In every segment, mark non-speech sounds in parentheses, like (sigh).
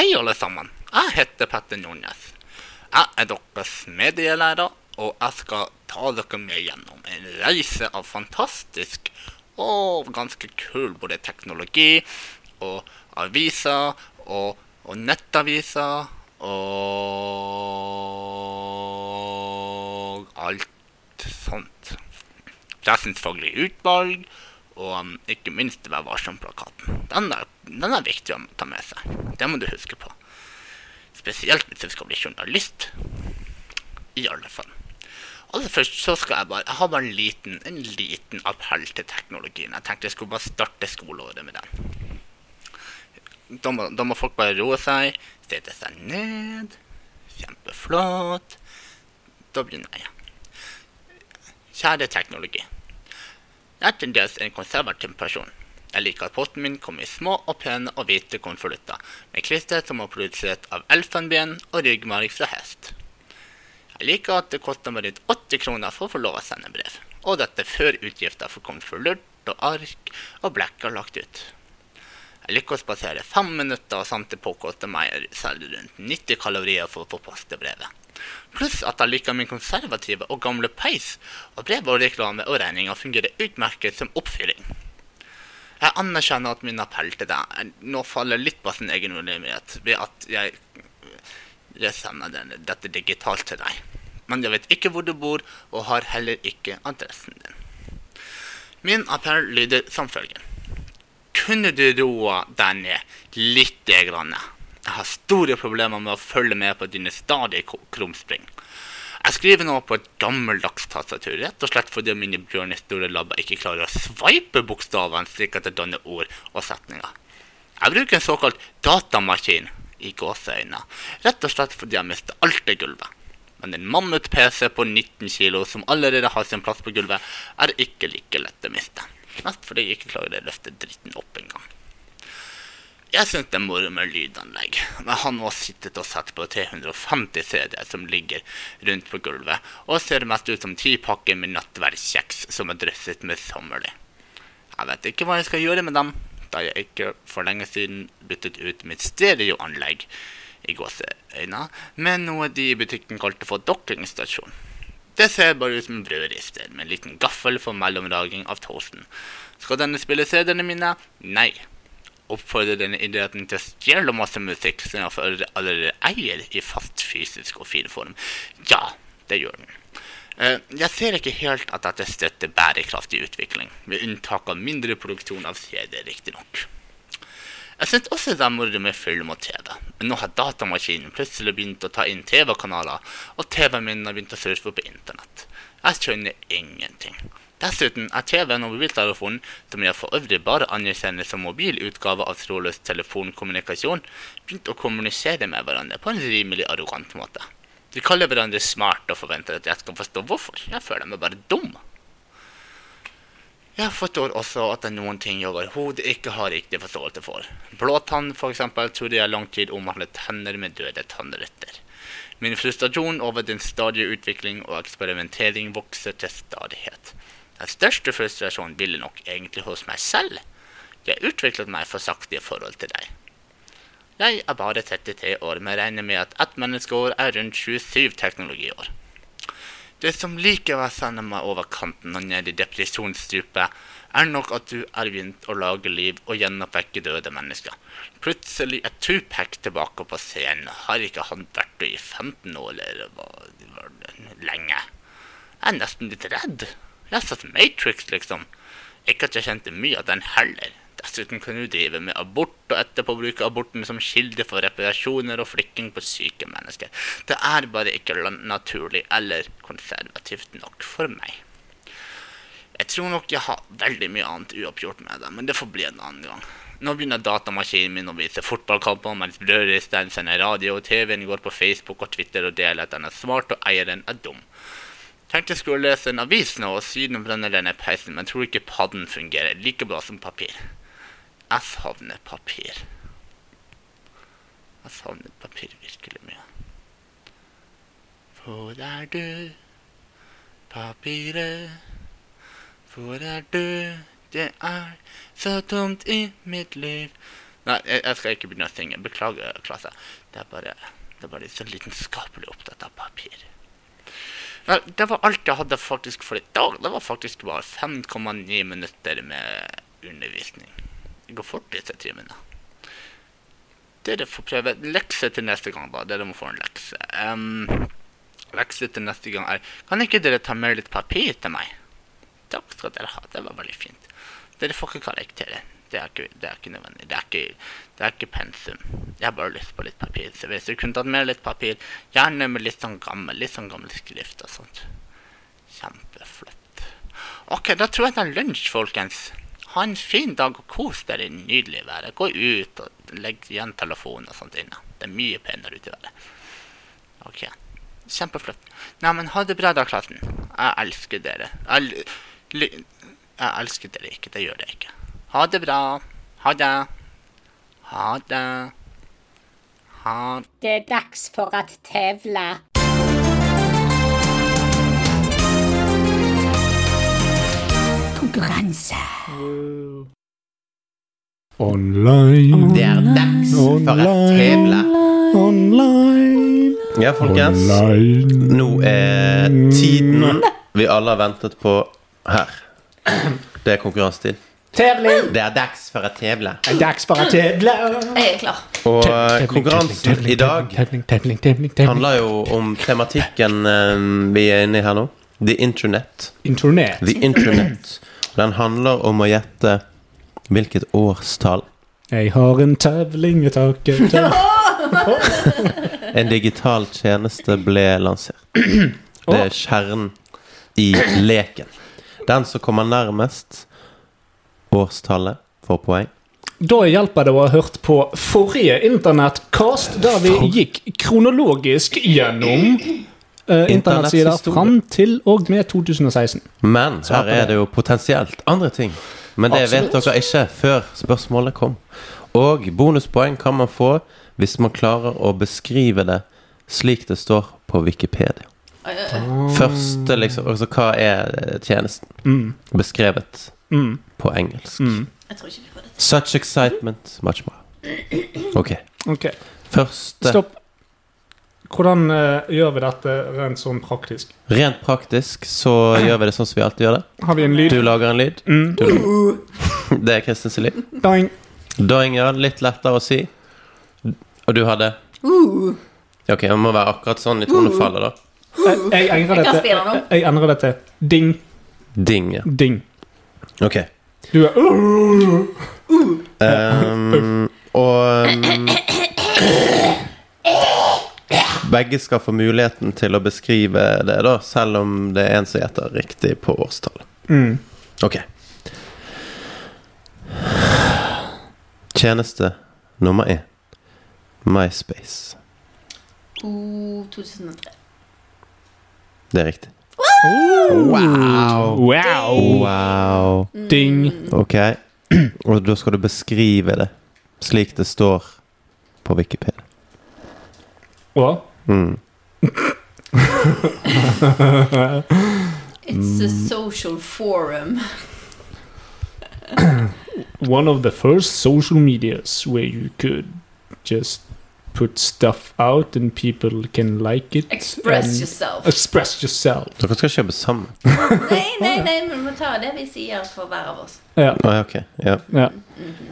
Hei, alle sammen. Jeg heter Petter Nordnes. Jeg er deres medielærer, og jeg skal ta dere med gjennom en reise av fantastisk og ganske kul både teknologi og aviser og, og nettaviser og alt sånt. Pressens faglige utvalg og um, ikke minst Vær varsom-plakaten. Den, den er viktig å ta med seg. Det må du huske på. Spesielt hvis du skal bli journalist. I alle fall. Aller først så skal jeg bare Jeg har bare en liten, en liten appell til teknologien. Jeg tenkte jeg skulle bare starte skoleåret med den. Da må, da må folk bare roe seg, sette seg ned. Kjempeflott. Da begynner jeg. Kjære teknologi. Jeg er til dels en konservativ person. Jeg liker at posten min kommer i små og pene og hvite konvolutter, med klister som er produsert av elfenben og ryggmarg fra hest. Jeg liker at det koster meg rundt 80 kroner for å få lov å sende brev, og dette før utgifter for konvolutt og ark og blekk er lagt ut. Jeg liker å spasere fem minutter, og samtidig påkoster meg selv rundt 90 kalorier for å få postebrevet. Pluss at jeg liker min konservative og gamle peis, og brev og reklame og regninger fungerer utmerket som oppfylling. Jeg anerkjenner at min appell til deg nå faller litt på sin egen urimelighet ved at jeg, jeg sender den, dette digitalt til deg. Men jeg vet ikke hvor du bor, og har heller ikke adressen din. Min appell lyder som følger. Kunne du roa deg ned lite grann? Jeg har store problemer med å følge med på dine stadige krumspring. Jeg skriver nå på et gammeldags tastatur, rett og slett fordi mine bjørne store labber ikke klarer å sveipe bokstavene slik at det danner ord og setninger. Jeg bruker en såkalt datamaskin i gåseøyne, rett og slett fordi jeg mister alt det gulvet. Men en mammut-PC på 19 kilo som allerede har sin plass på gulvet, er ikke like lett å miste. Mest fordi jeg ikke klarer å løfte dritten opp engang. Jeg syns det er moro med lydanlegg, men han har sittet og sett på 350 CD-er som ligger rundt på gulvet, og ser mest ut som ti pakker med nattverdskjeks som er drysset med sommerlig. Jeg vet ikke hva jeg skal gjøre med dem, da jeg ikke for lenge siden byttet ut mitt stereoanlegg i gåseøyne med noe de i butikken kalte for dokkingstasjon. Det ser bare ut som en brødrister med en liten gaffel for mellomraging av toasten. Skal denne spille CD-ene mine? Nei. Oppfordrer denne idretten til å stjele masse musikk som jeg allerede eier i fast fysisk og fin form? Ja, det gjør den. Eh, Jeg ser ikke helt at dette støtter bærekraftig utvikling, med unntak av mindre produksjon av CD, riktignok. Jeg syns også det er moro med film og TV, men nå har datamaskinen plutselig begynt å ta inn TV-kanaler, og TV-en har begynt å surfe på internett. Jeg skjønner ingenting. Dessuten er TV-en og mobiltelefonen, som jeg for øvrig bare anerkjenner som mobil utgave av trådløs telefonkommunikasjon, begynt å kommunisere med hverandre på en rimelig arrogant måte. De kaller hverandre smart og forventer at jeg skal forstå hvorfor. Jeg føler meg bare dum. Jeg forstår også at det er noen ting jeg overhodet ikke har riktig forståelse for. Blåtann, eksempel, trodde jeg lang tid omhandlet tenner med døde tannrøtter. Min frustrasjon over den stadige utvikling og eksperimentering vokser til stadighet. Den største frustrasjonen ville nok egentlig hos meg selv. Jeg utviklet meg for sakte i forhold til deg. Jeg er bare 33 år, men regner med at ett menneskeår er rundt 27 teknologiår. Det som likevel sender meg over kanten og ned i depresjonsstupet, er nok at du er begynt å lage liv og gjenoppvekke døde mennesker. Plutselig er Tupac tilbake på scenen. Har ikke han vært det i 15 år, eller hva lenge? Jeg er nesten litt redd. Jeg og slett Matrix, liksom. Ikke at jeg kjente mye av den heller. Dessuten kan du drive med abort og etterpå bruke aborten som kilde for reparasjoner og flikking på syke mennesker. Det er bare ikke naturlig eller konservativt nok for meg. Jeg tror nok jeg har veldig mye annet uoppgjort med det, men det får bli en annen gang. Nå begynner datamaskinen min å vise fotballkamper, mens brødristeren sender radio, og TV-en går på Facebook og Twitter og deler at den er smart og eieren er dum. Tenkte jeg skulle lese en avis nå, og siden brenner denne peisen, men tror ikke padden fungerer like bra som papir. Jeg savner papir. Jeg savner papir virkelig mye. Hvor er du, papiret? Hvor er du? Det er så tomt i mitt liv. Nei, jeg, jeg skal ikke begynne å synge. Beklager, klasse. Det er bare, det er bare så lidenskapelig opptatt av papir. Det var alt jeg hadde faktisk for i dag. Det var faktisk bare 5,9 minutter med undervisning. Det går fort, disse timene. Dere får prøve lekse til neste gang, da. Dere må få en lekse. Um, lekse til neste gang er Kan ikke dere ta med litt papir til meg? Takk skal dere ha. Det var veldig fint. Dere får ikke karakterer. Det er ikke, det er ikke nødvendig. Det er ikke, det er ikke pensum. Jeg har bare lyst på litt papir. Så hvis du kunne tatt med litt papir, gjerne med litt sånn gammel, litt sånn gammel skrift og sånt. Kjempeflott. Ok, da tror jeg det er lunsj, folkens. Ha en fin dag og kos dere i nydelig været. Gå ut og legg igjen telefonen og sånt inne. Det er mye penere ute i været. Ok. Kjempeflott. Nei, men ha det bra da, klassen. Jeg elsker dere. Jeg, jeg elsker dere ikke. Det gjør det ikke. Ha det bra. Ha det. Ha det. Ha Det er dags for at tevle. Konkurranse. Online, Det er dags for at tevle. online, Ja, folkens. online. Nå er tiden vi alle har ventet på her. Det er konkurransetid. Tävling! Det er dags for å tevle. Dags for å tevle! Jeg er klar. Og eh, konkurransen i dag handler jo om tematikken eh, vi er inne i her nå. The Internet. Internet. The Internet. Den handler om å gjette hvilket årstall Jeg har en tevling i taket. (laughs) (laughs) en digital tjeneste ble lansert. (clears throat) Det er kjernen i leken. Den som kommer nærmest årstallet, for poeng. Da hjelper det å ha hørt på forrige internettkast, der vi gikk kronologisk gjennom uh, internettsider fram til og med 2016. Men her er det jo potensielt andre ting. Men det vet dere ikke før spørsmålet kom. Og bonuspoeng kan man få hvis man klarer å beskrive det slik det står på Wikipedia. Første, liksom Altså, hva er tjenesten? Mm. Beskrevet Mm. på engelsk. Mm. Such excitement, much more. Ok. okay. Første stopp. Hvordan uh, gjør vi dette rent sånn praktisk? Rent praktisk så gjør vi det sånn som vi alltid gjør det. Har vi en lyd? Du lager en lyd. Mm. Du lager. Det er Kristin sin lyd. Doing. Doing, ja. Litt lettere å si. Og du hadde Uh, Ok, det må være akkurat sånn i tonefallet, da. Jeg, jeg endrer det til. Jeg endrer det til ding, Ding, ja. ding. Ok. Du er Um, og um, Begge skal få muligheten til å beskrive det, da, selv om det er en som gjetter riktig på årstall. mm. Ok. Tjeneste nummer én. MySpace. uh, 2003. Det er riktig. Wow. wow. Wow. Ding. Ok. Og da skal du beskrive det slik det står på Wikipedia. Og Mm. It's a social forum. one of the first social medias where you could just put stuff out and people can like it. Express yourself. Express yourself. Dere skal kjøpe sammen? (laughs) Nei, nei, nei, men vi må ta det vi sier for hver av oss. Ja. Å, ja, ok. Ja. ja.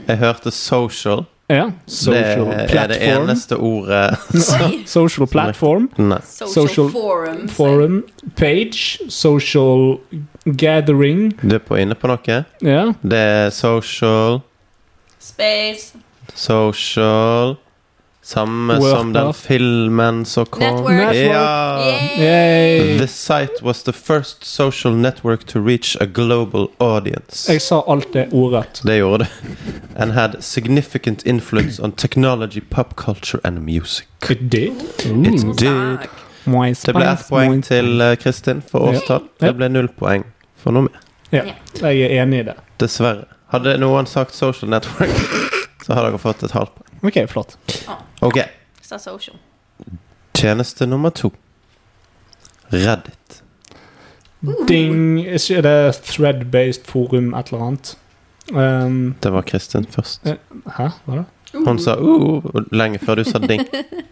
Jeg hørte social. ja. Social det er det eneste ordet (laughs) Social platform. Nei. Social, Social forum. Forum. Page. Social gathering. Du er på inne på noe. Ja. Det er social Space. Social Samme Word som den of- filmen som kom. Network. Ja. Yay! Yay. The site was the first social network to reach a global audience. Jeg sa alt det ordrett. Det gjorde det. And had significant influence on technology, pop culture and music. It did. It Mm. did. Moist Det ble ett poeng til eh, Kristin for årstall. Det ble null poeng for noe mer. Ja. Jeg er enig i det. Dessverre. Hadde noen sagt social network, (laughs) så hadde dere fått et halvt poeng. Ok, flott. Ok. Sa social. Tjeneste nummer to. Reddit. Ding. Er det thread-based forum et eller annet? Um, Det var Kristin først. hæ? Hva da? Hun sa uh, lenge før du sa ding.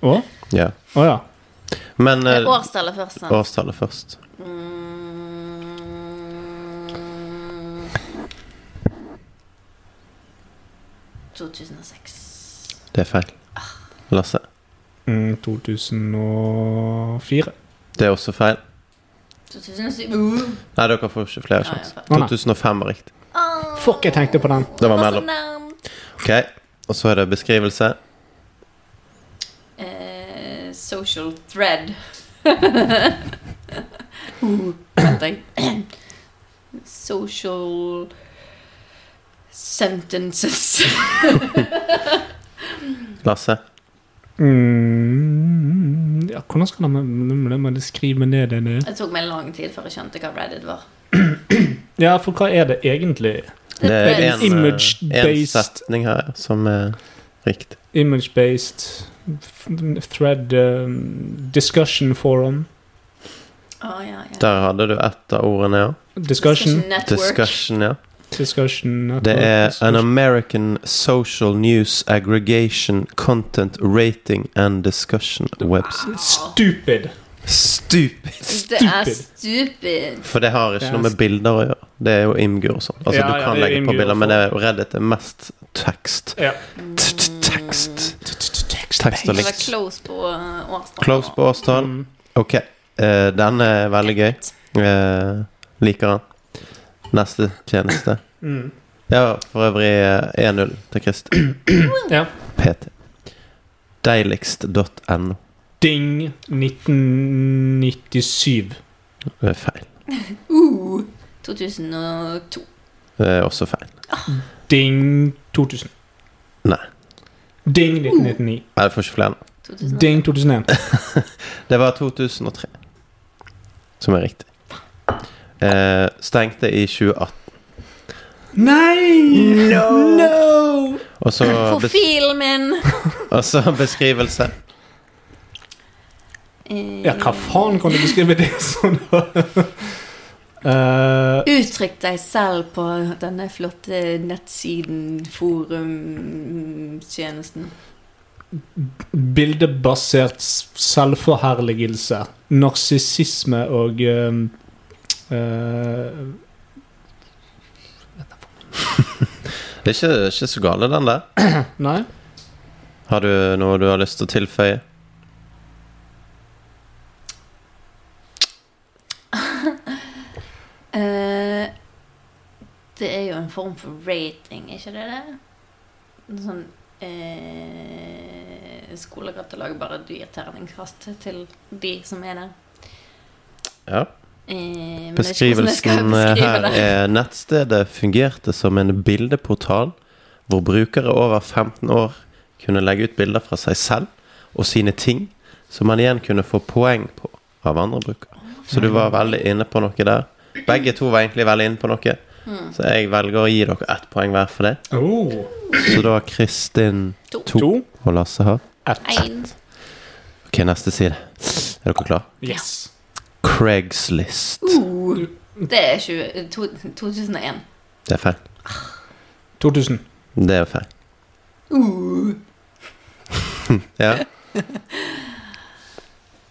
Å? Ja. Å ja. Men Det eh, er Årstallet først, sant? årstallet først. Mm. 2006. Det er feil. Lasse. Mm, 2004. Det er også feil. 2007. Uh. Nei, dere får ikke flere Ja, sjanser. ja. 2005 var riktig. Oh, Fuck, jeg tenkte på den. Det var mellom. Ok, Og så er det beskrivelse. Uh, social thread. (laughs) uh, social sentences. (laughs) Lasse. Mm, ja, hvordan skal man skrive ned det ned? Det tok meg lang tid før jeg skjønte hva Reddit var. (clears throat) Ja, for hva er det egentlig? Det er Threads. en, eh, en setning her som er riktig. Image-based thread um, discussion forum. Oh, ja, ja. Der hadde du ett av ordene, ja. Discussion. Network. Discussion, ja. Det er An. American Social News Aggregation Content Rating and Discussion Website. Stupid. Stupid! Det er stupid. For det har ikke Det noe med bilder å gjøre. Det er jo Imgur og sånn. Altså, Ja, du kan er legge på bilder, men det sånn. er Reddit er mest tekst. Ja. Tekst. Tekst og likt. close på uh. Close på årstall. Mm. Ok. Uh, den er veldig gøy. Uh, liker den. Neste tjeneste. Mm. Ja, for øvrig eh, 1-0 til Krist (clears throat) Ja. PT. Deiligst.no. Ding 1997. Det er feil. (laughs) Uh, 2002. Det er også feil. Ding 2000. Nei. Ding 1999. Nei, du får ikke flere nå. 2002. Ding 2001. (laughs) Det var 2003 som er riktig. Eh, stengte i 2018. Nei! No! Og så, (laughs) Profilen min! (laughs) og så beskrivelse. Ja, hva faen kan du beskrive det som? (laughs) Eh, Uttrykk deg selv på denne flotte nettsiden, forumtjenesten. bildebasert selvforherligelse. Narsissisme og ehm, eh, (laughs) Det er ikke, ikke så gale, den der. (clears throat) Nei? Har du noe du har lyst til å tilføye? uh, (laughs) det er jo en form for rating, ikke det det? Sånn uh, Skolegattelag bare du gir terningkast til de som er der. Ja. Eh, Beskrivelsen eh, her er nettstedet fungerte som en bildeportal hvor brukere over 15 år kunne legge ut bilder fra seg selv og sine ting, som man igjen kunne få poeng på av andre brukere. Så du var veldig inne på noe der. Begge to var egentlig veldig inne på noe. Mm. Så jeg velger å gi dere ett poeng hver for det. Oh. Så da har Kristin To. to, To. og Lasse har ett. Ok, neste side. Er dere klare? Yes. Craigslist. Uh, det er 20, to, 2001. Det er feil. 2000. Det er feil. Uh. (laughs) Ja.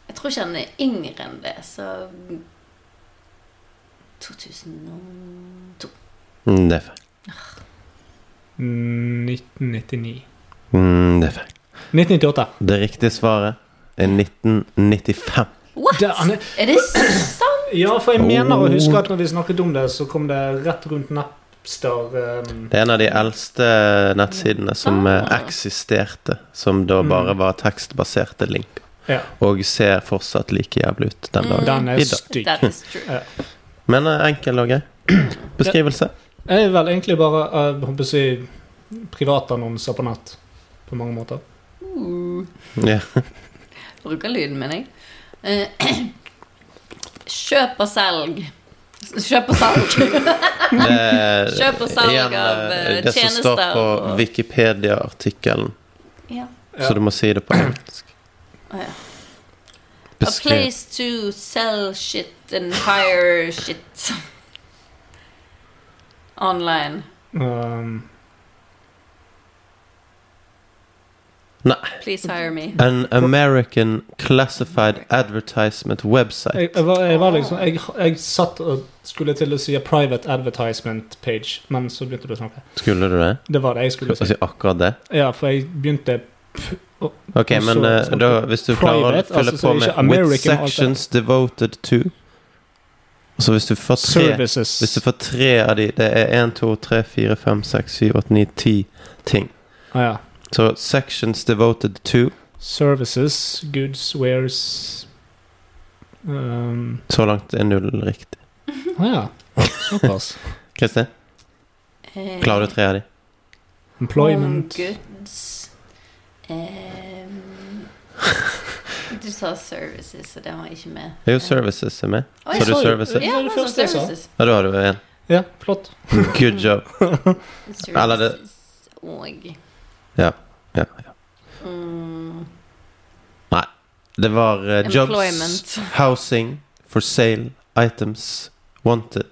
Jeg tror ikke han er yngre enn det, så 2002. Mm, Det er feil. 1999. Mm, det er feil. 1998. Det riktige svaret er 1995. What? Det, han er, det sant? ja, for jeg mener å huske at når vi snakket om det, så kom det rett rundt Napster. Um... Det er en av de eldste nettsidene som ah. eksisterte, som da bare var tekstbaserte linker. ja, Og ser fortsatt like jævlig ut den dagen. den er stygg. Men eh, enkel og grei. (clears throat) Beskrivelse. Det er vel egentlig bare uh, håper å si, privatannonser på nett. På mange måter. Uh. Yeah. (laughs) Bruker lyden, mener jeg. Eh, Kjøp og selg. Kjøp og salg. Kjøp og salg (laughs) igjen, (laughs) av, tjenester. eh, det som står på Wikipedia-artikkelen. Ja. så du må si det på engelsk. Oh, ja. A place to sell shit and hire shit. (laughs) Online. Um, Nei. Please hire me. An American Classified Advertisement Website. Jeg, jeg, var, jeg var liksom jeg, jeg satt og skulle til å si private advertisement page, men så begynte du å snakke. Skulle du det? Det var det jeg skulle si. akkurat det? Ja, for jeg begynte Ok, Og men så- eh, da, hvis du klarer å fylle altså, på med American With sections devoted to Så hvis du får tre Services. Hvis du får tre av de Det er 1, 2, 3, 4, 5, 6, 7, 8, 9, 10 ting. ah, ja. Så sections devoted to Services, goods, wares um, Så langt er null riktig. Å (laughs) ja. Såpass. Kristin, Eh, klarer du tre av de? Employment. Home goods um. Du sa services, så den var ikke med. Jo, services er med. Oi, Sa du services? Ja, Det var det første jeg sa. services. Ja, da har du en. Ja, flott. Good job. (laughs) Eller det- Og Ja. Ja, ja. mm, Det var uh, jobs, housing, for sale, items, wanted,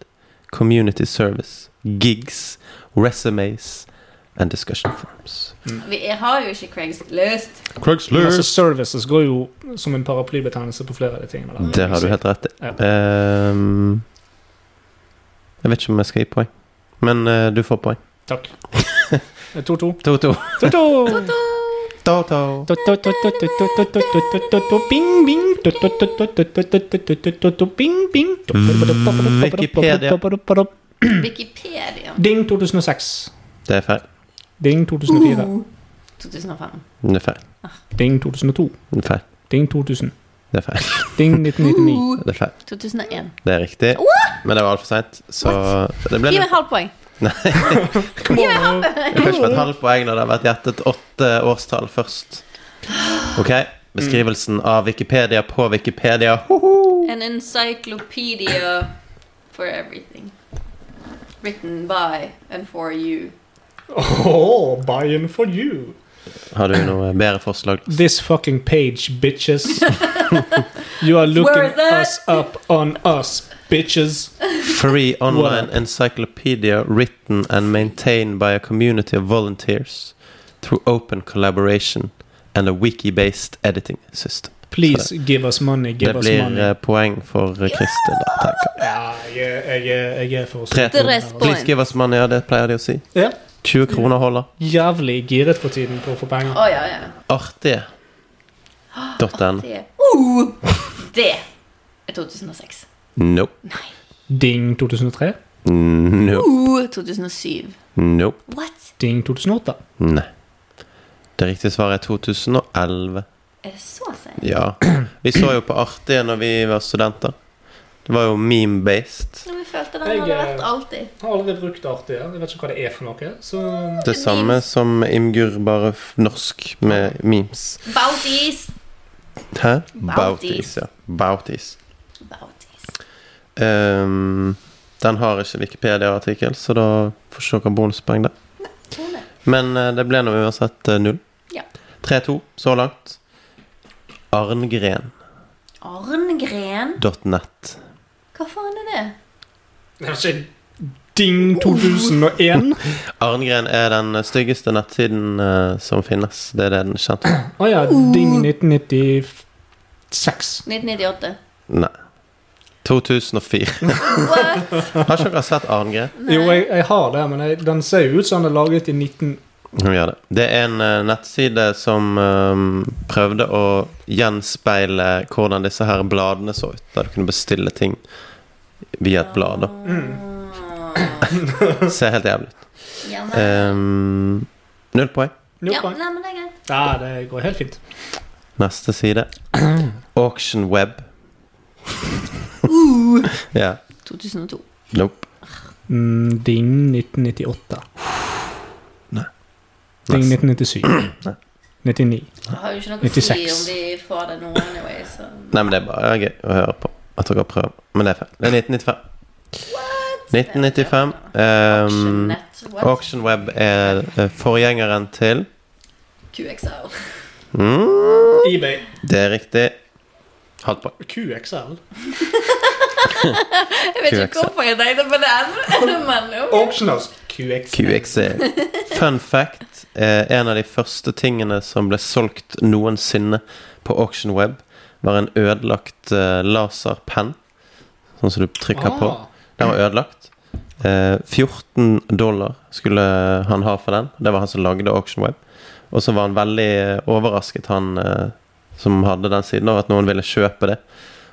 community service, gigs, resumes and discussion forums. Vi har jo ikke Craigslist. Craigslist. altså, services går jo som en paraplybetegnelse på flere av de tingene. der. Det har du helt rett i. Ja. Um, jeg vet ikke om jeg skal gi poeng, men uh, du får poeng. Takk. Det er 2-2. 2-2. 2-2! Toto. Bing, bing. Bing, bing. Wikipedia. Wikipedia. Ding 2006. Det er feil. Ding 2004. Uh, 2005. Det er feil. Ding 2002. Det er feil. Ding 2000. Det er feil. Ding 1999. Uh, Det er feil. 2001. Det er riktig, men det var altfor seint, så det ble Gi meg halvt poeng. Come (laughs) on. Det kan ikke være et halvt poeng når det har vært gjettet åtte årstall først. Ok, Beskrivelsen av Wikipedia på Wikipedia. Hoho. An encyclopedia for everything. Written by and for you. Oh, and for you. Har du noe bedre forslag? This fucking page, bitches. (laughs) you are looking us up on us, bitches. Free online What? encyclopedia written and maintained by a community of volunteers through open collaboration and a wiki-based editing system. Please give us money, give Det us blir money. eh, poeng for eh, Kristin, da, tenker jeg. Ja, jeg, jeg, jeg er for Tre. Please give us money, ja, det pleier de å si. Ja. 20 kroner holder. Jævlig giret for tiden på å få penger. Oh, ja, ja. Artige. uh, det er 2006. Nope. Ding 2003. Nope. Uh, 2007. Nope. What? Ding 2008. Nei. Det riktige svaret er 2011. Er det så sent? Ja. Vi så jo på Artige når vi var studenter. Det var jo meme-based. Vi følte den Jeg, hadde eh, vært alltid. Jeg har aldri brukt artig. Jeg vet ikke hva det er for noe. Så Det samme som Imgur, bare f- norsk med memes. Bautis. Hæ? Bautis. Bautis, ja. Bautis. Bautis. Ehm, den har ikke Wikipedia-artikkel, så da får ikke dere bonuspoeng det Kone. Men eh, det ble nå uansett eh, null. Ja. 3-2 så langt. Arngren. Arngren.net. Hva faen er det? Det er ikke Ding 2001. Arngren er den styggeste nettsiden uh, som finnes. Det er det den kjente. Å oh, ja. Ding 1996. 1998. Nei. 2004. (laughs) What? Har ikke dere sett Arngren? Jo, jeg, jeg har det, men jeg, den ser jo ut som den er laget i 19... Hun gjør det. Det er en uh, nettside som um, prøvde å gjenspeile hvordan disse her bladene så ut. Der du kunne bestille ting via et blad. da. (laughs) Ser helt jævlig ut. Ja, men, Ehm, null poeng. Jo, ja, nei, men det er greit. Ja, det går helt fint. Neste side. (clears throat) Auction Web. (laughs) Ja. 2002. Nope. Mm, ding 1998. Nei. Ding Nice. 1997. (clears throat) Nei. 99. Jeg har jo ikke noe å si 96. om de får det nå anyway, så Nei, men det er bare gøy å høre på. At dere prøver. Men det er feil. Det er 1995. 1995. Um, Auctionnet. What? Auction Web er eh, forgjengeren til QXL. mm, eBay. Det er riktig. Halvt poeng. QXL. (laughs) Jeg vet ikke hvorfor jeg tenkte på den, men jo. Auction House. QX. QXE. Fun fact. Eh, en av de første tingene som ble solgt noensinne på Auction Web, var en ødelagt uh, laserpenn. Sånn som du trykker på. Ah, Den var ødelagt. Eh, 14 dollar skulle han ha for den. Det var han som lagde Auction Web. Og så var han veldig eh, overrasket, han eh, som hadde den siden, over at noen ville kjøpe det.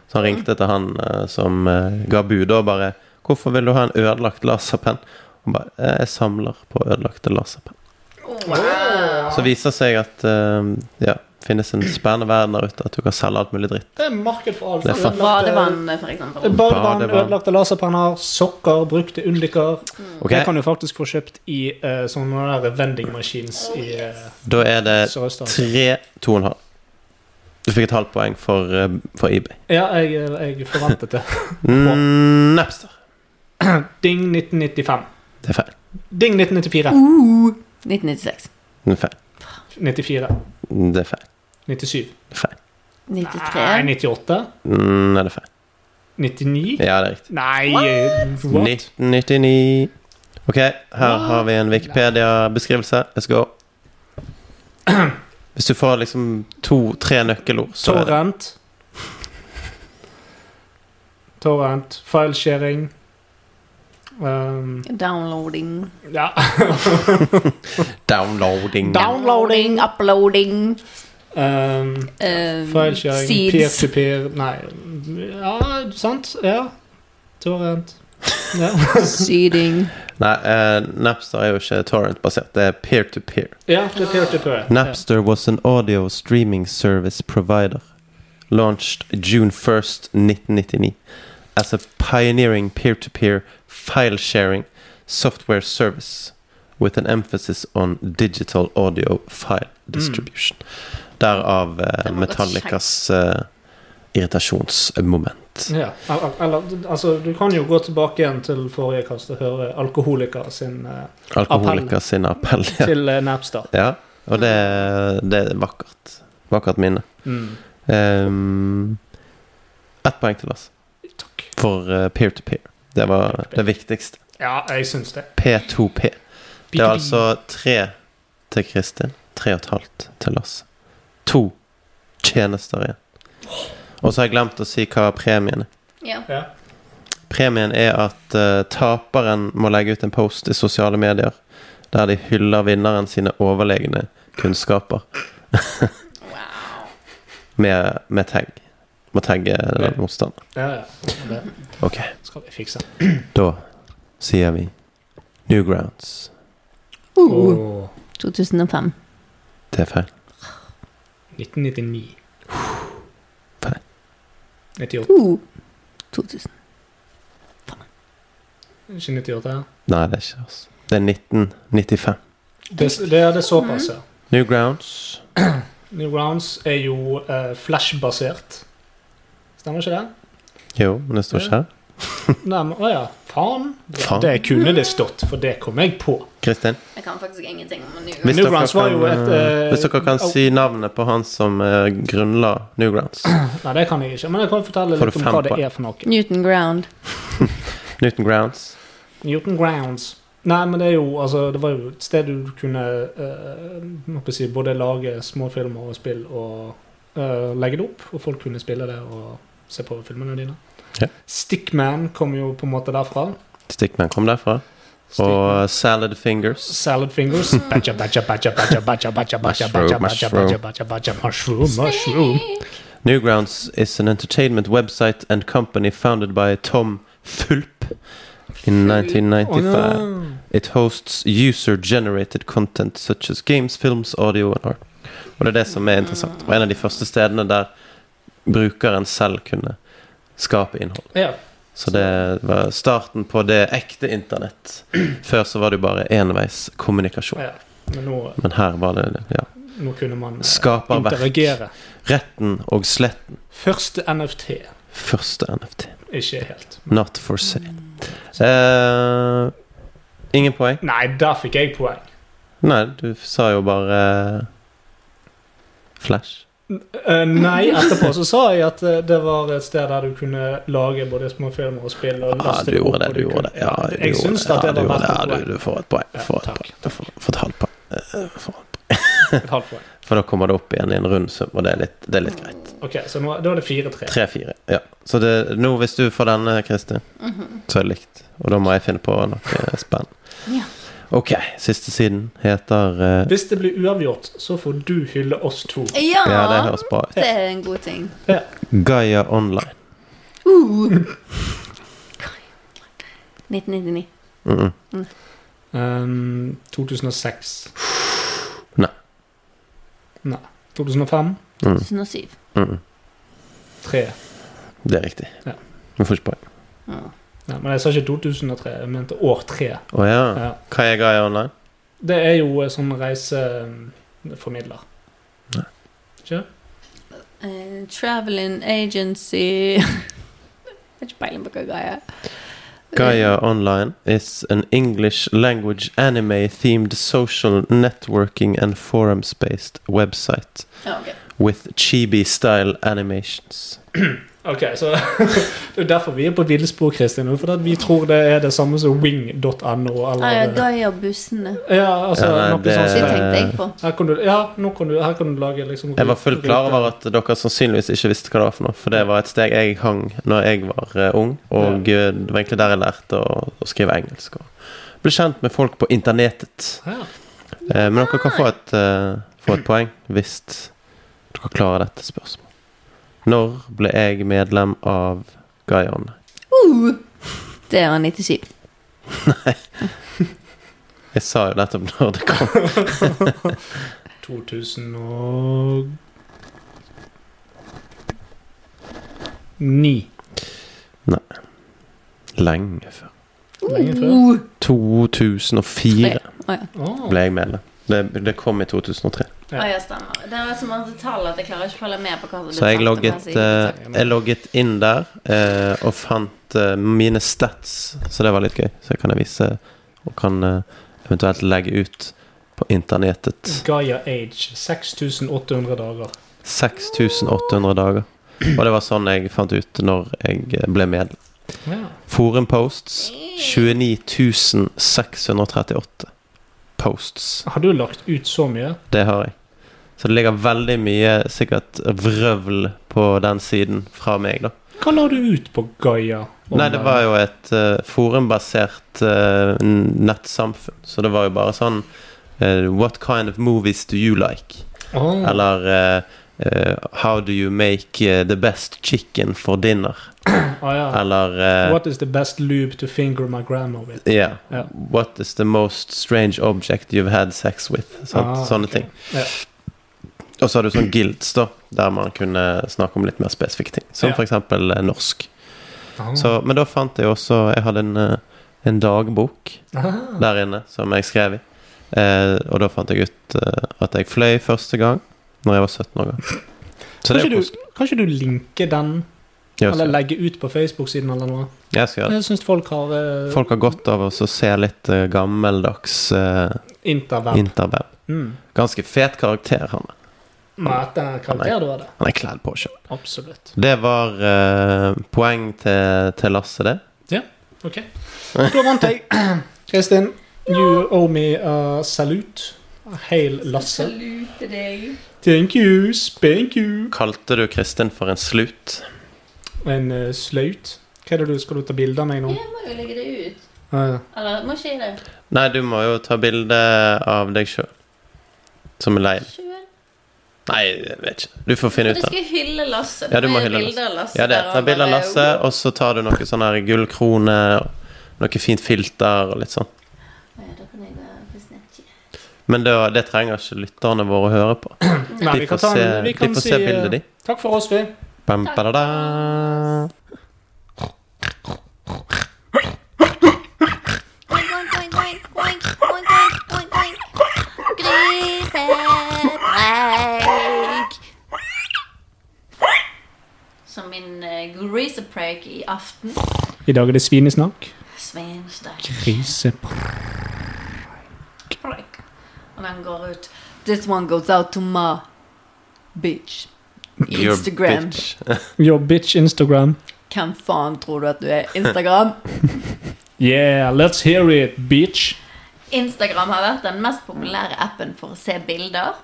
Så han ringte til han eh, som eh, ga budet, og bare 'Hvorfor vil du ha en ødelagt laserpenn?' Og bare «Eh, 'Jeg samler på ødelagte laserpenn'. Så viser det seg at ja, finnes en spennende verden der ute, at du kan selge alt mulig dritt. det er marked for alt. Det er Badevann, for eksempel. Badevann, Badevann. ødelagte laserpenner, sokker, brukte undiker. Ok, Det kan du faktisk få kjøpt i uh, sånne der vending machines i uh, Da er det tre, to og en halv. Du fikk et halvt poeng for, uh, for eBay. Ja, jeg, jeg forventet det. Mm, Napster. (clears throat) Ding 1995. Det er feil. Ding 1994. Uh, 1996. Det er feil. 94. Det er feil. 97. Det er feil. 93. Nei, 98. Mm, Nei, det er feil. 99. Ja, det er riktig. Nei, what? 1999. Ok, her har vi en Wikipedia-beskrivelse. Let's go. Hvis du får liksom to-tre nøkkelord, så er det Torrent. Torrent. Filesharing. Um, Downloading. ja. (laughs) downloading. Downloading. Uploading. Um, Um, Filesharing, seeds. peer-to-peer Nei, ja, sant? Ja. Torrent. Ja, (laughs) Seeding. Nei, eh, Napster er jo ikke torrent-basert. Det er peer-to-peer. ja det er peer-to-peer. Napster was an audio streaming service provider launched June 1st, 1999 as a pioneering peer-to-peer file sharing software service with an emphasis on digital audio file distribution. Derav eh, Metallicas eh, irritasjonsmoment. Ja. Eller, altså, du kan jo gå tilbake igjen til forrige kast og høre Alkoholiker sin eh, Alkoholiker sin appell. Ja. til eh, Napster. ja, og det, det er vakkert. Vakkert minne. Mm. Um, Ett poeng til oss Takk. for eh, peer-to-peer. Det var det viktigste. Ja, jeg syns det. P2P. Det er altså tre til Kristin, tre og et halvt til oss. To tjenester igjen. Og så har jeg glemt å si hva premien er. Ja. Ja. Premien er at uh, taperen må legge ut en post i sosiale medier der de hyller vinneren sine overlegne kunnskaper (laughs) Wow. med, med tagg. Må tagge den motstanderen. Ja, ja. Det okay. skal vi fikse. da sier vi Newgrounds. Uh, Åh, 2005. Det er feil. 1999. Feil. 98. Uh, 2000. Ikke 98? ja. Nei, det er ikke oss. Det er 1995. Det, det er det såpass, ja. Newgrounds. Newgrounds er jo uh, flash-basert. Stemmer ikke det? Jo, men det står ikke her. Nei, men, å ja. Faen. Det, Faen. det kunne det stått, for det kom jeg på. Kristin, Jeg kan faktisk ingenting om hvis, New dere Newgrounds var kan, jo et, eh, hvis dere kan si navnet på han som uh, grunnla Newgrounds (clears throat) Nei, det kan jeg ikke. Men jeg kan fortelle litt om hva det er for noe. Newton Ground. (laughs) Newton Grounds. Newton Grounds. Nei, men det er jo altså Det var jo et sted du kunne uh, må jeg si, både lage småfilmer og spill og uh, legge det opp, og folk kunne spille det og se på filmene dine. Ja. Stickman kom jo på en måte derfra. Stickman kom derfra. Og Salad Fingers. Salad fingers. (laughs) Badja, badja, mushroom, mushroom. (laughs) Newgrounds is an entertainment website and company founded by Tom Fulp in 1995. It hosts user-generated content such as games, films, audio and art. Og det er det som er interessant. Og en av de første stedene der brukeren selv kunne skape innhold. Ja. Så det var starten på det ekte internett. (clears throat) Før så var det jo bare enveis kommunikasjon. ja. Men nå, Men her var det ja, nå kunne man eh, Skaperverk. interagere. retten og sletten. Første NFT. Første NFT. Ikke helt. Not for sale. Eh, ingen poeng. Nei, der fikk jeg poeng. Nei, du sa jo bare Flash. Eh, nei, etterpå så sa jeg at eh, det var et sted der du kunne lage både småfilmer og spill. Og Ja, du gjorde det. Du gjorde det. Ja, du jeg syns det. at Ja, det var verdt det. et Ja, poeng. du, du får et poeng. Ja, Får et takk. poeng. Du får, får et halvt poeng. Eh, får et (laughs) Et halvt poeng. For da kommer det opp igjen i en rund sum, og det er litt, det er litt greit. Ok, så nå, da er det 4-3. Tre-fire. Ja. Så det, nå, hvis du får denne, Kristin, så er det likt. Og da må jeg finne på noe spennende. Ja. Ok, siste siden heter uh... Hvis det blir uavgjort, så får du hylle oss to. Ja, Ja, det høres bra ut. det er en god ting. Gaia Online. Uh. 1999. Mm -mm. Um, 2006. Nei. Nei. 2005. Mm. 2007. Mm -mm. 3. Det er riktig. Ja. Du får ikke poeng. Ja. Ja, men jeg sa ikke 2003, jeg mente år 3. Oh, ja. Ja. Hva er Gaia Online? Det er jo eh, sånn reiseformidler. Ikke? Uh, traveling agency (laughs) Jeg har ikke peiling på hva Gaia er. Gaia Online is an English language anime themed social networking and forums based website Ja, ok. with chibi style animations. (clears throat) Ok, så (laughs) Det er derfor vi er på villspor, Kristin. For at vi tror det er det samme som wing.no. Ah, ja, Eller Gaia-bussene. Ja, altså Ja, nei, det- sånt. Det tenkte jeg på. Her kan du, ja, nå kan du, her kan du lage liksom Jeg var fullt klar over at dere sannsynligvis ikke visste hva det var for noe, for det var et steg jeg hang når jeg var eh, ung, og ja. det var egentlig der jeg lærte å, å skrive engelsk. Og ble kjent med folk på internettet. Ja. Eh, men dere kan få et, uh, få et poeng hvis dere klarer dette spørsmålet. Når ble jeg medlem av Gaion? Uh, det var 97. (laughs) Jeg sa jo nettopp når det kom. (laughs) 2009. Lenge før. Lenge før. Uh, 2004 Å ja. Åh. ble jeg medlem. Det, det kom i 2003. Å ja, stemmer. Det var så mange tall at jeg klarer ikke å følge med på hva du Så jeg logget, eh, sagt. jeg logget inn der uh, og fant uh, mine stats, så det var litt gøy. Så jeg kan jeg vise og kan eventuelt legge ut på internettet. Gaia Age. 6800 dager. 6800 dager. Og det var sånn jeg fant ut når jeg ble medlem. Ja. Forum posts 29 638 posts. Har du lagt ut så mye? Det har jeg. Så det ligger veldig mye sikkert vrøvl på den siden fra meg, da. Hva la du ut på Gaia? Nei, det var jo et uh, forumbasert uh, nettsamfunn. Så det var jo bare sånn uh, What kind of movies do you like? Oh. Eller How do you make the best chicken for dinner? Ah, ja. Eller What is the best lube to finger my grandma with? yeah, yeah. What is the most strange object you've had sex with? Sånt, Ah, Sånne okay. ting. Ja. Og så har du sånn guilds, da, der man kunne snakke om litt mer spesifikke ting. Som Ja. eksempel eh, norsk. Ah. Så, men da fant jeg også Jeg hadde en, eh, en dagbok Ah. der inne som jeg skrev i. Eh, og da fant jeg ut eh, at jeg fløy første gang Når jeg var 17 år. Så Kan ikke, du, du linke den, eller legge ut på Facebook-siden eller noe? Jeg skal gjøre det. Jeg synes folk har eh, Folk har godt av å se litt eh, gammeldags uh, interweb. interweb. mm. Ganske fet karakter, han er. Mat er karakter du hadde. Han er kledd på sjøl. Absolutt. Det var eh, poeng til, til Lasse, det. Ja, Ok. Da vant jeg. (clears throat) Kristin, you owe me a salute. Hail Lasse. Salute deg. Thank you, spank you. Kalte du Kristin for en slut? En uh, slaut. Hva er det du skal du ta bilde av meg nå? Jeg må jo legge det ut. Ah, ja. Eller må ikke jeg det? Nei, du må jo ta bilde av deg sjøl. Som er lei? Nei, jeg vet ikke. Du får finne ut av det. skal hylle Lasse. Ja, du må hylle Lasse. Ja, det. Ta bilde av Lasse, og så tar du noe sånn her gullkrone noe fint filter og litt sånn. Men det, det trenger ikke lytterne våre å høre på. (clears throat) Nei, De vi får ta se, en, de kan får si se bildet, de. Takk for oss, vi. Bam, grisepreik i aften. I dag er det svinesnakk. Svinesnakk. Grisepreik. Preik. Og den går ut This one goes out to my bitch. Your bitch. (laughs) Your bitch Instagram. Hvem faen tror du at du er? Instagram? (laughs) Yeah, let's hear it, bitch. Instagram har vært den mest populære appen for å se bilder.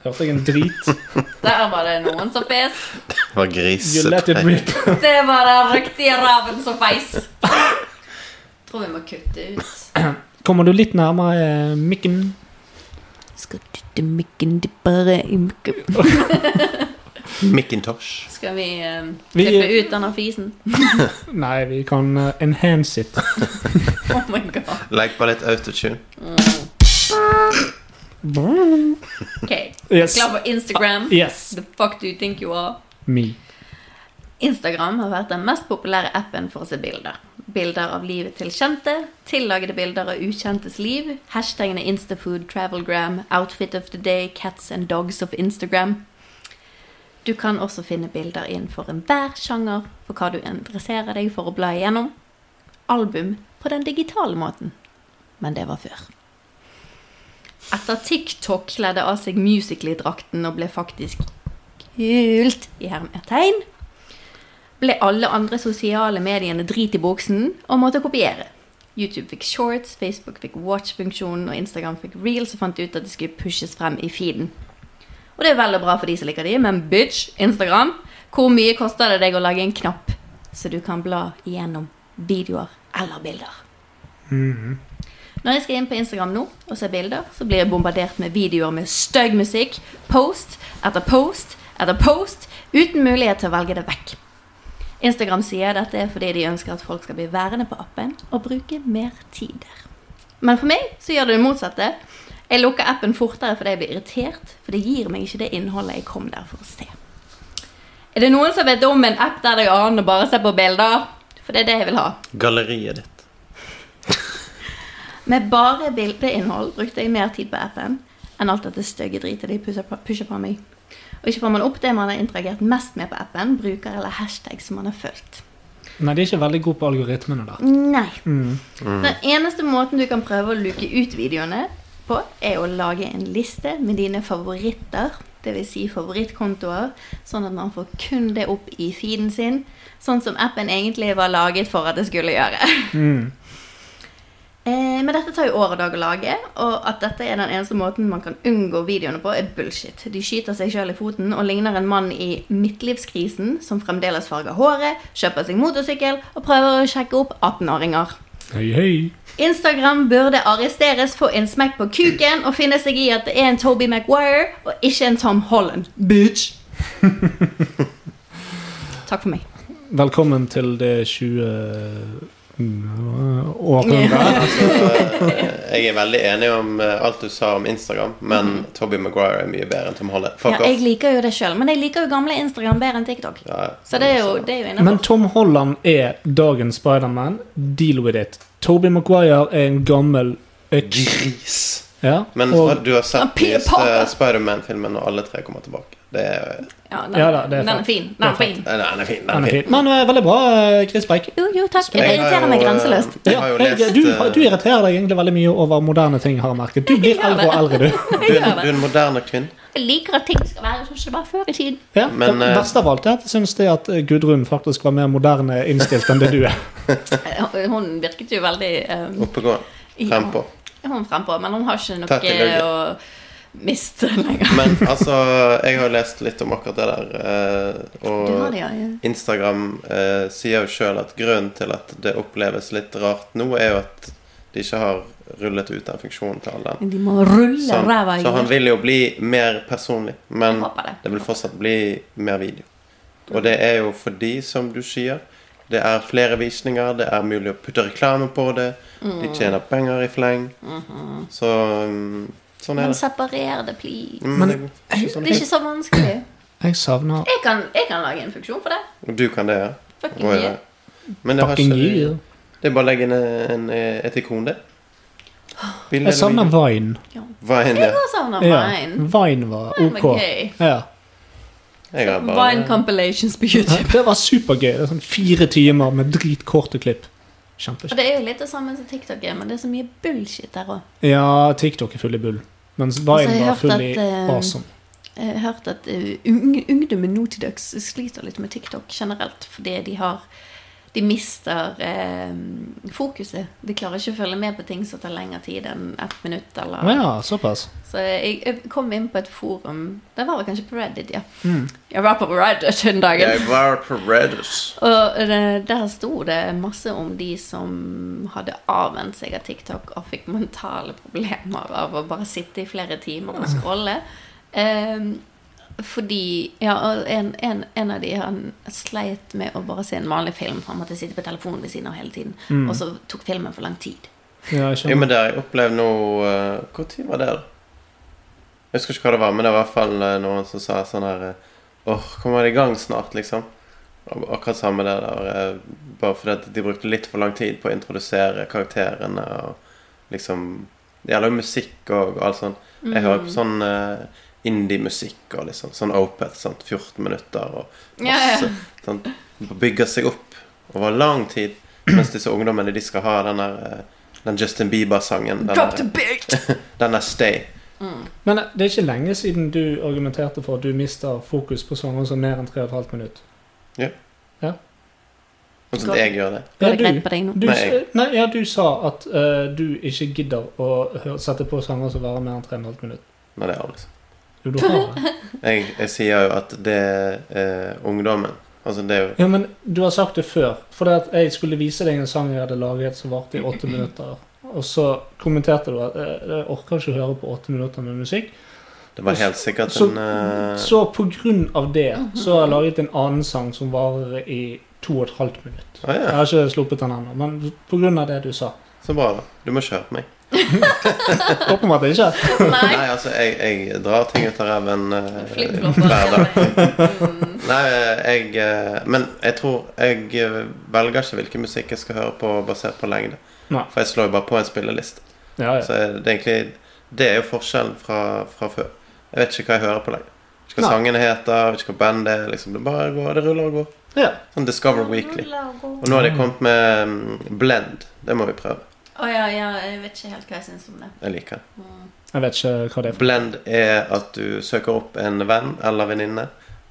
Hørte jeg en drit? (laughs) Der var det noen som fes. Det var grisete. (laughs) Det var den riktige raven som feis. Tror vi må kutte ut. (clears throat) Kommer du litt nærmere eh, mikken? Skal dytte mikken bare i mikken (laughs) Macintosh. Skal vi eh, Vi- klippe ut denne fisen? Nei, vi kan uh, enhance it. Oh my god. Legg på litt autotune. Ok, (laughs) Yes. klar for Instagram? Yes. The fuck do you think you are? Me. Instagram har vært den mest populære appen for å se bilder. Bilder av livet til kjente, tillagede bilder av ukjentes liv, hashtagene Instafood, Travelgram, Outfit of the Day, Cats and Dogs of Instagram. Du kan også finne bilder innenfor enhver sjanger for hva du interesserer deg for å bla igjennom. Album på den digitale måten. Men det var før. Etter TikTok kledde av seg Musically-drakten og ble faktisk kult i hermetegn, ble alle andre sosiale mediene drit i buksen og måtte kopiere. YouTube fikk shorts, Facebook fikk watch-funksjonen, og Instagram fikk reels og fant ut at det skulle pushes frem i feeden. Og det er veldig bra for de som liker de, men bitch, Instagram, hvor mye koster det deg å lage en knapp så du kan bla igjennom videoer eller bilder? Når jeg skal inn på Instagram nå og se bilder, så blir jeg bombardert med videoer med stygg musikk, post etter post etter post, uten mulighet til å velge det vekk. Instagram sier dette er fordi de ønsker at folk skal bli værende på appen og bruke mer tid der. Men for meg så gjør det det motsatte. Jeg lukker appen fortere fordi jeg blir irritert, for det gir meg ikke det innholdet jeg kom der for å se. Er det noen som vet om en app der det går an å bare se på bilder? For det er det jeg vil ha. Galleriet ditt. Med bare bildeinnhold brukte jeg mer tid på appen enn alt dette stygge dritet de pusher på, meg. Og ikke får man opp det man har interagert mest med på appen, bruker eller hashtag som man har fulgt. Nei, de er ikke veldig gode på algoritmene, da. Nei. Mm. Den eneste måten du kan prøve å luke ut videoene på, er å lage en liste med dine favoritter. Dvs. Si favorittkontoer, sånn at man får kun det opp i feeden sin. Sånn som appen egentlig var laget for at det skulle gjøre. Mm. Eh, men dette tar jo år og dag å lage, og at dette er den eneste måten man kan unngå videoene på, er bullshit. De skyter seg sjøl i foten og ligner en mann i midtlivskrisen som fremdeles farger håret, kjøper seg motorsykkel og prøver å sjekke opp 18-åringer. Hei, hei. Instagram burde arresteres for en smekk på kuken og finne seg i at det er en Toby Maguire og ikke en Tom Holland. Bitch! (laughs) Takk for meg. Velkommen til det 20 mm, (laughs) altså, Jeg er veldig enig om eh, alt du sa om Instagram, men Toby Maguire er mye bedre enn Tom Holland. Fuck Ja, jeg liker jo det sjøl, men jeg liker jo gamle Instagram bedre enn TikTok. Ja, Så det er jo, det er jo Men. Tom Holland er dagens Spiderman. Deal with it. Toby Maguire er en gammel øks. Gris. Ja, Men og, du har sett nyeste. Spiderman-filmen når alle tre kommer tilbake. Det er, Ja, den, Ja da, det er den er fin. Den er er fin. Den er fin. Den er fin. Men uh, veldig bra, eh, Chris Breik. Jo, jo, takk. Jeg irriterer meg eh, grenseløst. Ja, du, du irriterer deg egentlig veldig mye over moderne ting, har jeg merket. Du blir eldre og eldre, du. (laughs) du, er- du er en moderne kvinne. Jeg liker at ting skal være sånn som det var før i tiden. Ja, Men, det verste av alt er at jeg syns det at Gudrun faktisk var mer moderne innstilt enn det du er. (laughs) Hun virket jo veldig um, Oppegående. Frempå. Hun frempå, men hun har ikke noe å miste lenger. Men altså, jeg har lest litt om akkurat det der. eh, og. Instagram eh, sier jo sjøl at grunnen til at det oppleves litt rart nå, er jo at de ikke har rullet ut den funksjonen til alle. De må rulle Så, ræva i så han vil jo bli mer personlig, men det. det vil fortsatt bli mer video. Og det er jo fordi, som du sier, det er flere visninger, det er mulig å putte reklame på det, de tjener penger i fleng. Så mm, sånn er Men separer det, please. Mm, Men- det er ikke sånn. Det er ikke så vanskelig. Jeg savner Jeg kan, jeg kan lage en funksjon for det. Du kan det, ja? Fucking ja. Men det, har fucking ikke, det er bare å legge inn en, en, et ikon, det. Bilde Jeg savner Vine. Ja. Vine. Vine. Jeg Ja. savner Ja, Vine. Vine var Vine var OK. Ja. bare, Vine compilations på YouTube. Det var supergøy. Det er sånn Fire timer med dritkorte klipp. Og det er jo litt det samme som TikTok er, men det er så mye bullshit der òg. Ja, TikTok er full i bull. Mens Vine var full i awesome. Jeg har hørt at ungdommen nå til dags sliter litt med TikTok generelt, fordi de har de mister eh, fokuset. De klarer ikke å følge med på ting som tar lengre tid enn ett minutt. Eller. Ja, såpass. Så jeg, jeg kom inn på et forum Det var vel kanskje på Reddit, ja. Mm. Jeg var på Reddit den dagen. Jeg var på Reddit. Og det, der sto det masse om de som hadde avvent seg av TikTok og fikk mentale problemer av å bare sitte i flere timer og scrolle. (laughs) Ehm, fordi Ja, en, en, en av de han sleit med å bare se en vanlig film, for han måtte sitte på telefonen ved siden av hele tiden. Mm. Og så tok filmen for lang tid. Ja, jeg Jo, men det har jeg opplevd nå uh, Hvor tid var det? Jeg husker ikke hva det var, men det var i hvert fall eh, noen som sa sånn her eh, Åh, kommer det i gang snart, liksom? Og Akkurat samme det der. eh, bare fordi at de brukte litt for lang tid på å introdusere karakterene og liksom Det gjelder jo musikk og, og alt sånt. Jeg hører på sånn eh, indie-musikk og liksom sånn Opeth, sant? 14 minutter og Ja, ja. masse. Sånn, bygger seg opp over lang tid. Mens disse ungdommene de skal ha den der eh, Den Justin Bieber-sangen. Drop the beat! (laughs) den er Stay. Men eh, det er ikke lenge siden du argumenterte for at du mister fokus på sanger som mer enn 3,5 ja. Sånn at jeg gjør det. Ja, du-? Du, Nei, ja, du sa at uh, du ikke gidder å sette på sanger som varer mer enn 3,5 minutter. Nei, det er aldri sånn. Jo, du har det. (laughs) Jeg, jeg sier jo at det er eh, ungdommen. Altså, det er jo Ja, men du har sagt det før. For det at jeg skulle vise deg en sang jeg hadde laget som varte i åtte minutter. Og så kommenterte du at eh, jeg orker ikke å høre på åtte minutter med musikk. Det var helt sikkert Så, en uh... så på grunn av det så har jeg laget en annen sang som varer i to og et halvt minutt. Å Jeg har ikke sluppet den ennå, men på grunn av det du sa. så bra, da. Du må kjøre på meg. (laughs) Åpenbart ikke. Nei. Nei, altså, jeg, jeg drar ting ut av ræven eh, (laughs) hver dag. (laughs) Mm. Nei, jeg eh, Men jeg tror jeg eh, velger ikke hvilken musikk jeg skal høre på basert på lengde. Nei. For jeg slår jo bare på en spilleliste. Ja, ja. Så det er egentlig Det er jo forskjellen fra, fra før. Jeg vet ikke hva jeg hører på lenger. Ikke hva Nei. sangene heter, ikke hva bandet er. Liksom. Det bare går, det ruller og går. ja. Sånn Discover Weekly. Og nå har de kommet med mm, Blend. Det må vi prøve. Å ja, ja, jeg vet ikke helt hva jeg syns om det. Jeg liker det. Mm. Jeg vet ikke hva det er for Blend er at du søker opp en venn eller venninne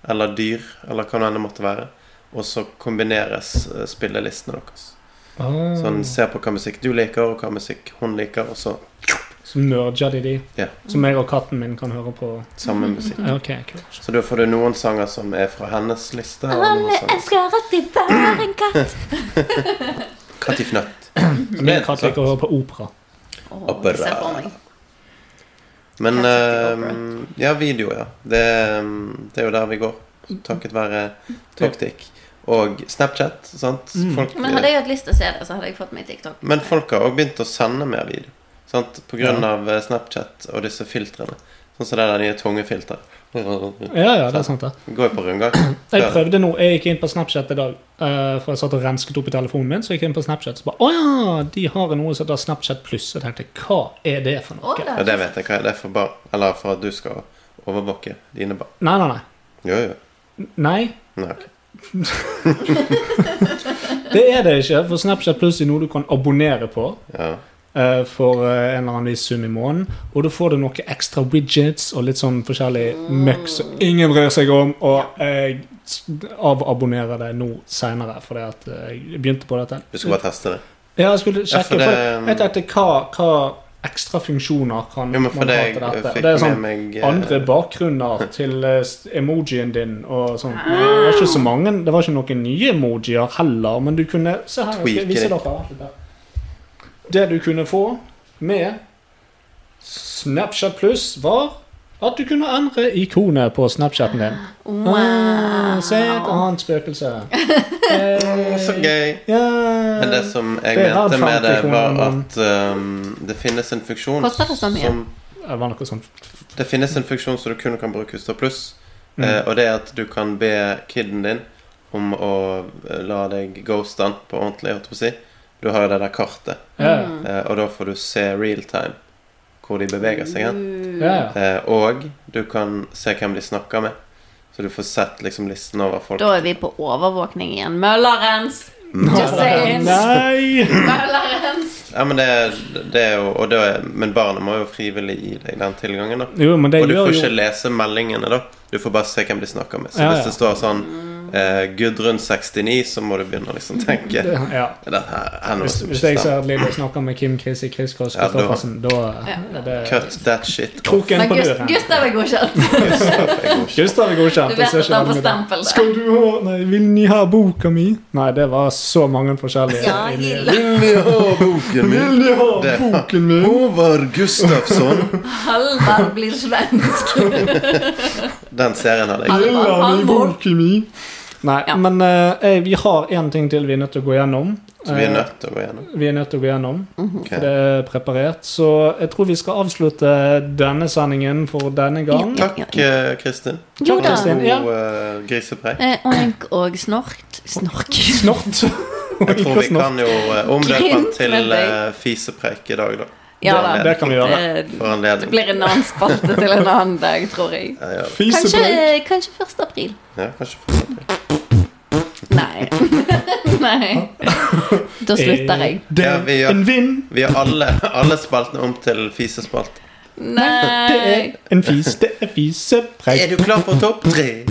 eller dyr eller hva det enn måtte være, og så kombineres eh, spillelistene deres. ah, Så en ser på hva musikk du liker, og hva musikk hun liker, og så Så merger de de. Yeah. Som jeg og katten min kan høre på. samme musikk. Okay, cool. Så da får du noen sanger som er fra hennes liste. Alle elsker at de bærer en katt. (laughs) Kattifnøtt. (clears throat) Min katt liker å høre på opera. Åh, Opera. se på meg. Men eh, Ja, video, ja. Det, mm, det er jo der vi går. Takket være Toktik. Og Snapchat, sant. Mm. Folk, Men hadde jeg hatt lyst til å se det, så hadde jeg fått meg TikTok. Men folk har òg begynt å sende mer video. Sant? På grunn Ja. av eh, Snapchat og disse filtrene. Sånn som det der nye tungefilteret. Ja, ja, det er sant, det. Går på rundgang. (clears throat) Jeg prøvde nå, jeg gikk inn på Snapchat i dag, eh, for jeg satt og rensket opp i telefonen min. Så jeg gikk inn på Snapchat så bare Å ja, de har noe som heter Snapchat pluss. Jeg tenkte hva er det for noe? Ja, det vet jeg hva er. Det er for barn. Eller for at du skal overvåke dine barn. Nei, nei, nei. Jo, jo. Nei, Nei, okay. (laughs) det er det ikke. For Snapchat pluss er noe du kan abonnere på. Ja. Eh, for uh, en eller annen viss sum i måneden. Og da får du noen ekstra widgets og litt sånn forskjellig møkk som ingen bryr seg om. Og jeg avabonnerer det nå seinere, fordi at eh, jeg begynte på dette. Du skal bare teste det. Ja, jeg skulle sjekke. Ja, for det- jeg hva, hva ekstra funksjoner kan Jo, man det ha til dette. Det er sånn meg andre bakgrunner til emojien din og sånn. Det var ikke så mange, det var ikke noen nye emojier heller, men du kunne Se her, jeg skal vise det. dere. Det du kunne få med Snapchat pluss, var at du kunne endre ikonet på Snapchaten din. (gasps) Wow. Ah, se et annet spøkelse. Å, (laughs) så gøy. Yeah. Men det som jeg Det mente med det, var at um, det finnes en funksjon Koster det så mye? som Det finnes en funksjon som du kun kan bruke hvis du har pluss. Mm. Eh, og det er at du kan be kiden din om å eh, la deg ghoste han på ordentlig. holdt jeg på å si. Du har jo det der kartet, Ja. eh, og da får du se real time hvor de beveger seg hen. Ja. Eh, og du kan se hvem de snakker med. Så du får sett liksom listen over folk. Da er vi på overvåkning igjen. Møllerens! Nei! Møllerens! Ja, men det, det er jo og det er, Men barnet må jo frivillig gi deg den tilgangen, da. Jo, men det Og du gjør får jo ikke lese meldingene, da. Du får bare se hvem de snakker med. Så Ja, hvis ja. det står sånn eh, Gudrun 69, så må du begynne å liksom tenke ja. Hvis, hvis jeg ser at Lilly snakker med Kim Chris i Chris Cross Ja, da- da Ja. er det Cut that shit off. kroken Men på Gust- døren. (laughs) Gustav er godkjent. Gustav er godkjent. Du vet at han får stempel der. Skal du ha Nei, vil ni ha boka mi? Nei, det var så mange forskjellige Ja. Vil ni ha boken Vil ni ha Det- boken min? Håvard Gustafsson. Halvard blir svensk. (laughs) Den serien hadde jeg. Vil han ha boken min? Nei, Ja. men eh, vi har én ting til vi er nødt til å gå gjennom. Så vi er Eh, nødt til å gå gjennom. vi er nødt til å gå gjennom. Mhm. Ok. For det er preparert. Så jeg tror vi skal avslutte denne sendingen for denne gang. Ja. Takk, eh, Kristin. Jo da. Kristin. Ja. God eh, grisepreik. Eh, Oink og snork. Snork. Snort. Jeg (laughs) tror vi kan jo omdøpe den til eh, fisepreik i dag, da. Ja da. Det kan vi gjøre. Det, det blir en annen spalte til en annen dag, tror jeg. Ja, ja. Kanskje, kanskje 1. april. ja, kanskje for Nei. (laughs) Nei. Da slutter jeg. Det Ja, vi en vind. Vi har alle, alle spaltene om til fisespalt. Det er Nei. en fis. Det er fisepreik. Er du klar for topp tre?